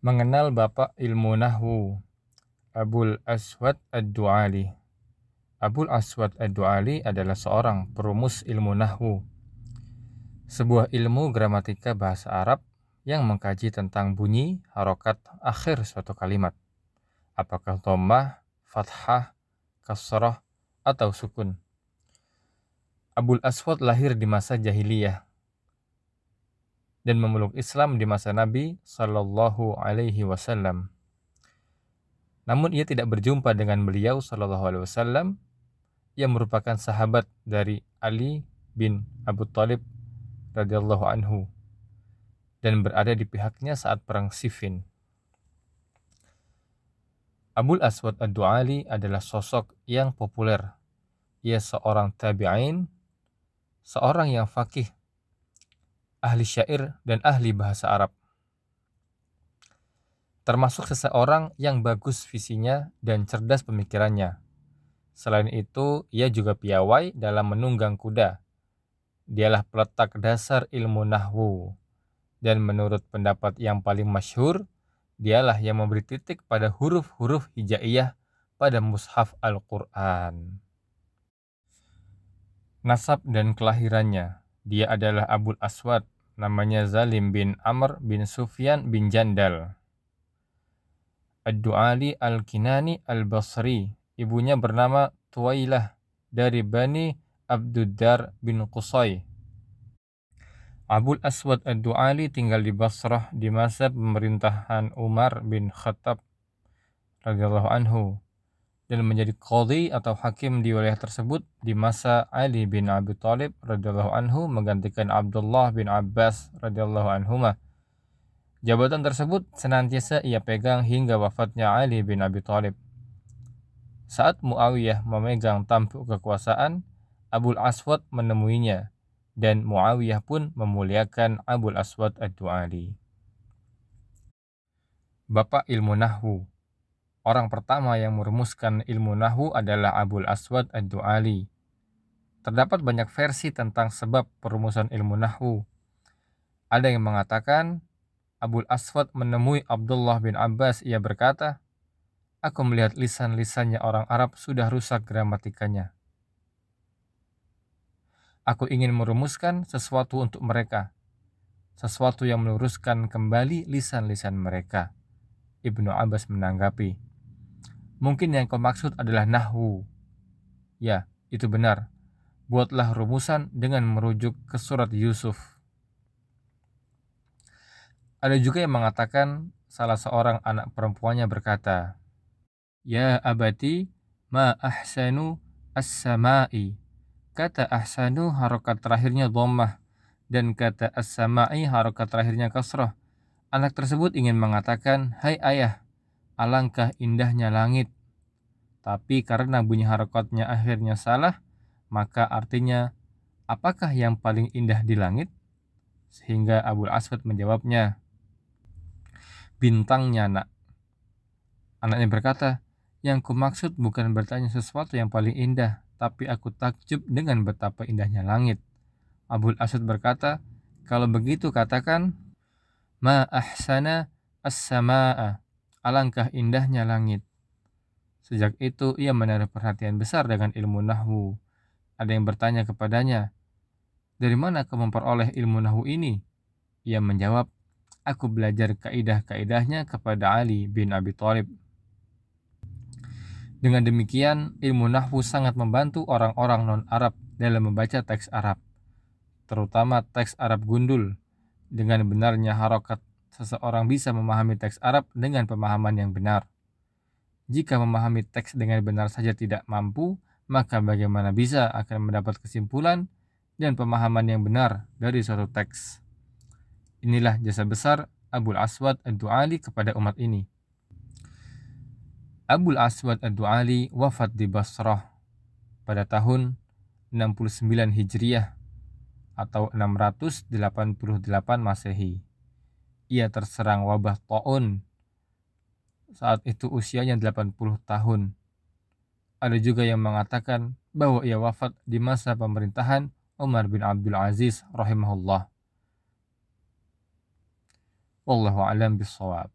Mengenal Bapak Ilmu Nahwu Abul Aswad Ad-Du'ali. Abul Aswad Ad-Du'ali adalah seorang perumus ilmu Nahwu sebuah ilmu gramatika bahasa Arab yang mengkaji tentang bunyi harokat akhir suatu kalimat. Apakah dhammah, fathah, kasrah, atau sukun. Abul Aswad lahir di masa jahiliyah dan memeluk Islam di masa Nabi Shallallahu Alaihi Wasallam. Namun ia tidak berjumpa dengan beliau Shallallahu Alaihi Wasallam yang merupakan sahabat dari Ali bin Abu Talib radhiyallahu anhu dan berada di pihaknya saat perang Siffin. Abul Aswad Ad-Du'ali adalah sosok yang populer. Ia seorang tabi'in, seorang yang fakih ahli syair, dan ahli bahasa Arab. Termasuk seseorang yang bagus visinya dan cerdas pemikirannya. Selain itu, ia juga piawai dalam menunggang kuda. Dialah peletak dasar ilmu nahwu. Dan menurut pendapat yang paling masyhur, dialah yang memberi titik pada huruf-huruf hijaiyah pada mushaf Al-Quran. Nasab dan kelahirannya dia adalah Abul Aswad, namanya Zalim bin Amr bin Sufyan bin Jandal. Ad-Du'ali Al-Kinani Al-Basri, ibunya bernama Tuwailah dari Bani Abduddar bin Qusay. Abul Aswad Ad-Du'ali tinggal di Basrah di masa pemerintahan Umar bin Khattab radhiyallahu anhu dan menjadi qadhi atau hakim di wilayah tersebut di masa Ali bin Abi Thalib radhiyallahu anhu menggantikan Abdullah bin Abbas radhiyallahu anhuma. Jabatan tersebut senantiasa ia pegang hingga wafatnya Ali bin Abi Thalib. Saat Muawiyah memegang tampuk kekuasaan, Abul Aswad menemuinya dan Muawiyah pun memuliakan Abul Aswad Ad-Du'ali. Bapak ilmu Nahwu Orang pertama yang merumuskan ilmu Nahu adalah Abul Aswad Ad-Du'ali. Terdapat banyak versi tentang sebab perumusan ilmu Nahu. Ada yang mengatakan, Abul Aswad menemui Abdullah bin Abbas, ia berkata, Aku melihat lisan-lisannya orang Arab sudah rusak gramatikanya. Aku ingin merumuskan sesuatu untuk mereka, sesuatu yang meluruskan kembali lisan-lisan mereka. Ibnu Abbas menanggapi, Mungkin yang kau maksud adalah nahwu. Ya, itu benar. Buatlah rumusan dengan merujuk ke surat Yusuf. Ada juga yang mengatakan salah seorang anak perempuannya berkata, Ya abati, ma ahsanu as-sama'i. Kata ahsanu harokat terakhirnya dhammah dan kata as-sama'i harokat terakhirnya kasrah. Anak tersebut ingin mengatakan, Hai ayah, alangkah indahnya langit. Tapi karena bunyi harokatnya akhirnya salah, maka artinya, apakah yang paling indah di langit? Sehingga Abu Aswad menjawabnya, bintangnya nak. Anaknya berkata, yang kumaksud bukan bertanya sesuatu yang paling indah, tapi aku takjub dengan betapa indahnya langit. Abu Aswad berkata, kalau begitu katakan, ma ahsana as-sama'a Alangkah indahnya langit. Sejak itu ia menaruh perhatian besar dengan ilmu nahwu. Ada yang bertanya kepadanya, "Dari mana kau memperoleh ilmu nahwu ini?" Ia menjawab, "Aku belajar kaidah-kaidahnya kepada Ali bin Abi Thalib." Dengan demikian, ilmu nahwu sangat membantu orang-orang non-Arab dalam membaca teks Arab, terutama teks Arab gundul, dengan benarnya harokat seseorang bisa memahami teks Arab dengan pemahaman yang benar. Jika memahami teks dengan benar saja tidak mampu, maka bagaimana bisa akan mendapat kesimpulan dan pemahaman yang benar dari suatu teks. Inilah jasa besar Abul Aswad Ad-Du'ali kepada umat ini. Abul Aswad Ad-Du'ali wafat di Basrah pada tahun 69 Hijriah atau 688 Masehi ia terserang wabah taun. Saat itu usianya 80 tahun. Ada juga yang mengatakan bahwa ia wafat di masa pemerintahan Umar bin Abdul Aziz rahimahullah. Wallahu a'lam bissawab.